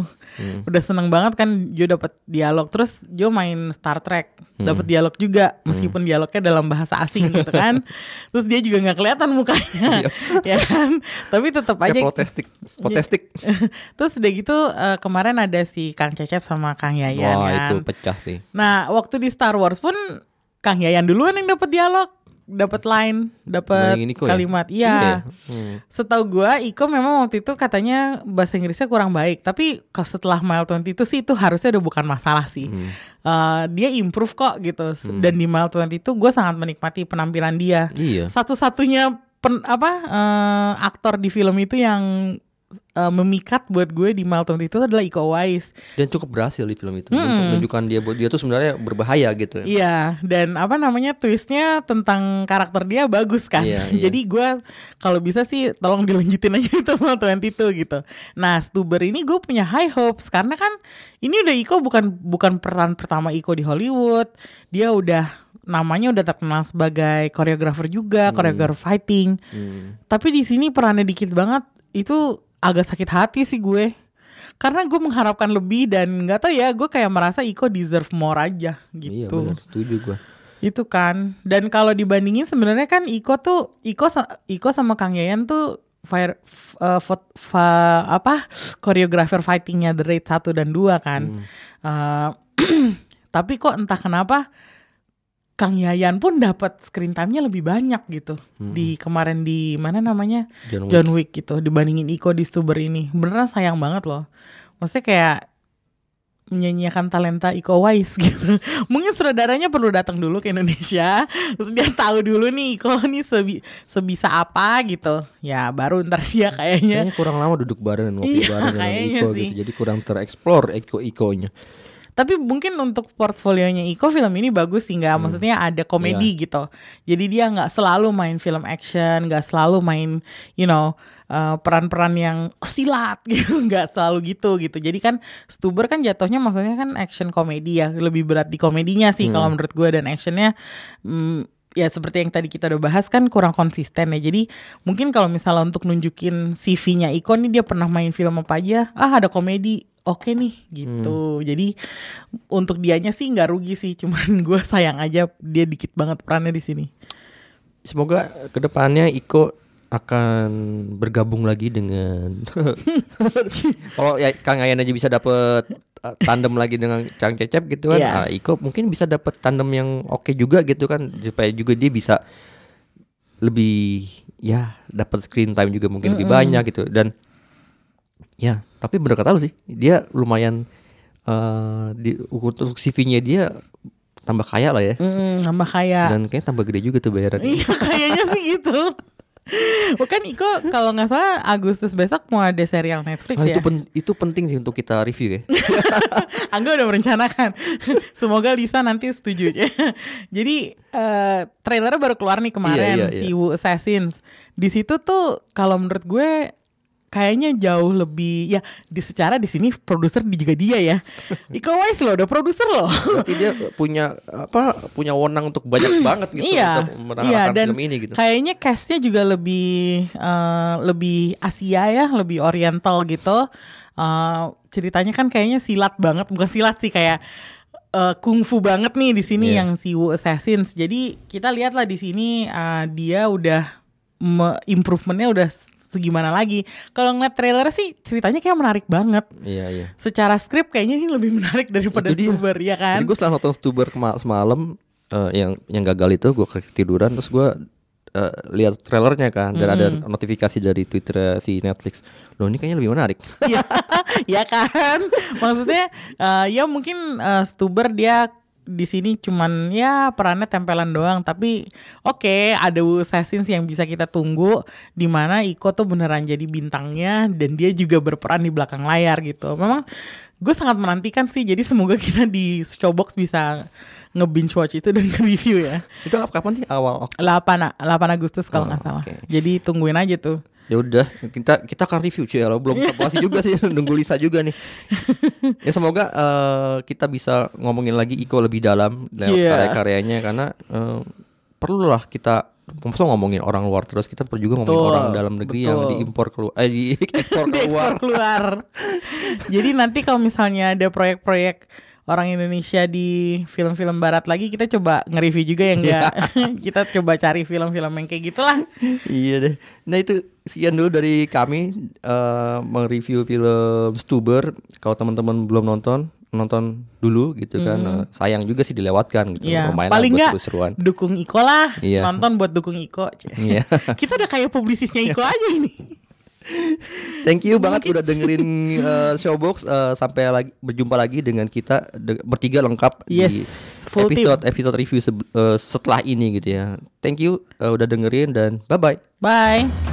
Udah seneng banget kan Joe dapat dialog. Terus Joe main Star Trek, Hmm. dapat dialog juga meskipun dialognya dalam bahasa asing gitu kan. Terus dia juga nggak kelihatan mukanya. ya kan? Tapi tetap aja Kayak protestik, protestik. Terus udah gitu eh, kemarin ada si Kang Cecep sama Kang Yayan Wah, kan. itu pecah sih. Nah, waktu di Star Wars pun Kang Yayan duluan yang dapat dialog, dapat line, dapat ya? kalimat. Iya Iya. ya? Hmm. Setahu gua Iko memang waktu itu katanya bahasa Inggrisnya kurang baik, tapi kalau setelah Mile 20 itu sih itu harusnya udah bukan masalah sih. Hmm. Eh, dia improve kok gitu. Dan di Mile 20 itu gue sangat menikmati penampilan dia. Iya. Satu-satunya pen- apa eh, aktor di film itu yang eh, memikat buat gue di 20 itu adalah Iko Uwais. Dan cukup berhasil di film itu untuk menunjukkan dia buat dia tuh sebenarnya berbahaya gitu ya. Iya, dan apa namanya twistnya tentang karakter dia bagus kan. Iya, iya. Jadi gue kalau bisa sih tolong dilanjutin aja itu Mal 22 gitu. Nah, Stuber ini gue punya high hopes karena kan ini udah Iko bukan bukan peran pertama Iko di Hollywood. Dia udah namanya udah terkenal sebagai koreografer juga, koreografer fighting. Tapi di sini perannya dikit banget. Itu agak sakit hati sih gue. Karena gue mengharapkan lebih dan nggak tahu ya, gue kayak merasa Iko deserve more aja Iya gitu. benar, setuju gua. Itu kan. Dan kalau dibandingin sebenarnya kan Iko tuh Iko Iko sama Kang Yayan tuh fire uh, fot- fa- apa koreografer fightingnya The Raid 1 dan 2 kan. Uh, tapi kok entah kenapa Kang Yayan pun dapat screen time-nya lebih banyak gitu. Di kemarin di mana namanya? John Wick. John Wick. Gitu. Dibandingin Iko di Stuber ini. Beneran sayang banget loh. Maksudnya kayak menyanyiakan talenta Iko Uwais gitu. Mungkin saudaranya perlu datang dulu ke Indonesia. Terus dia tahu dulu nih Iko nih sebi- sebisa apa gitu. Ya baru ntar dia kayaknya. Kayaknya kurang lama duduk bareng ngopi Iya, bareng dengan Iko sih. gitu. Jadi kurang tereksplor Iko-Ikonya. Tapi mungkin untuk portfolionya Iko film ini bagus sih nggak, maksudnya ada komedi gitu. Jadi dia nggak selalu main film action, nggak selalu main, you know, uh, peran-peran yang silat gitu, nggak selalu gitu gitu. Jadi kan Stuber kan jatuhnya maksudnya kan action komedi ya, lebih berat di komedinya sih kalau menurut gue dan actionnya mm, ya seperti yang tadi kita udah bahas kan kurang konsisten ya. Jadi mungkin kalau misalnya untuk nunjukin CV-nya Iko nih dia pernah main film apa aja, ah ada komedi, oke nih gitu. Jadi untuk dianya sih nggak rugi sih, cuman gue sayang aja dia dikit banget perannya di sini. Semoga ke depannya Iko akan bergabung lagi dengan kalau ya Kang Ayan aja bisa dapet uh, tandem lagi dengan Kang Cecep gitu kan Iya. ah, Iko mungkin bisa dapet tandem yang oke juga gitu kan supaya juga dia bisa lebih ya dapat screen time juga mungkin lebih banyak gitu dan ya tapi bener kata lu sih dia lumayan uh, di untuk CV-nya dia tambah kaya lah ya Hmm, nambah kaya. dan kayaknya tambah gede juga tuh bayaran Iya kayaknya sih gitu. Bukan Iko kalau nggak salah Agustus besok mau ada serial Netflix Ah, ya. itu pen- itu penting sih untuk kita review ya. Angga udah merencanakan. Semoga Lisa nanti setuju. Jadi eh, trailernya baru keluar nih kemarin Iya, iya, si iya. Wu Assassins. Di situ tuh kalau menurut gue kayaknya jauh lebih ya di secara di sini produser di- juga dia ya. Iko Uwais loh, udah produser loh. Berarti dia punya apa? Punya wewenang untuk banyak banget gitu iya, untuk iya dan film ini gitu. kayaknya castnya juga lebih eh, lebih Asia ya, lebih Oriental gitu. Eh, ceritanya kan kayaknya silat banget, bukan silat sih kayak eh, kungfu banget nih di sini Iya. yang si Wu Assassins. Jadi kita lihatlah di sini eh, dia udah me- improvementnya udah segimana lagi. Kalau ngeliat trailer sih ceritanya kayak menarik banget. Iya, iya. Secara skrip kayaknya ini lebih menarik daripada Itu dia. Stuber ya kan? Jadi gue setelah nonton Stuber semalam eh, yang yang gagal itu gue ketiduran terus gue eh, lihat trailernya kan dan ada notifikasi dari Twitter si Netflix. Loh ini kayaknya lebih menarik. ya, kan maksudnya eh, ya mungkin eh, Stuber dia di sini cuman ya perannya tempelan doang. Tapi oke ada Wu Assassins yang bisa kita tunggu di mana Iko tuh beneran jadi bintangnya dan dia juga berperan di belakang layar gitu. Memang gue sangat menantikan sih jadi semoga kita di Showbox bisa nge-binge watch itu dan nge-review ya. Itu ap- kapan sih? Awal Ok- 8 8 Agustus kalau Oh, nggak salah. oke. jadi tungguin aja tuh Ya udah, kita kita akan review cuy. Kalau belum terpuasi juga sih nunggu Lisa juga nih. ya semoga eh, kita bisa ngomongin lagi Iko lebih dalam lewat Iya. karya-karyanya karena eh, perlulah kita Masa ngomongin orang luar terus kita perlu juga ngomongin Betul, orang dalam negeri yang betul. diimpor keluar eh diekspor Diekspor keluar. keluar. Jadi nanti kalau misalnya ada proyek-proyek orang Indonesia di film-film barat lagi kita coba nge-review juga ya enggak. kita coba cari film-film yang kayak gitulah. iya deh. Nah itu sekian dulu dari kami eh mereview film Stuber. Kalau teman-teman belum nonton, nonton dulu gitu kan. Eh, sayang juga sih dilewatkan gitu. Iya, Lumayan lah paling seru-seruan. dukung Iko lah. Iya. Nonton buat dukung Iko. Iya. kita udah kayak publisisnya Iko aja ini. Thank you banget udah dengerin uh, Showbox uh, sampai lagi berjumpa lagi dengan kita de- bertiga lengkap Yes, di full team. episode episode review seb- uh, setelah ini gitu ya. Thank you uh, udah dengerin dan bye bye. Bye.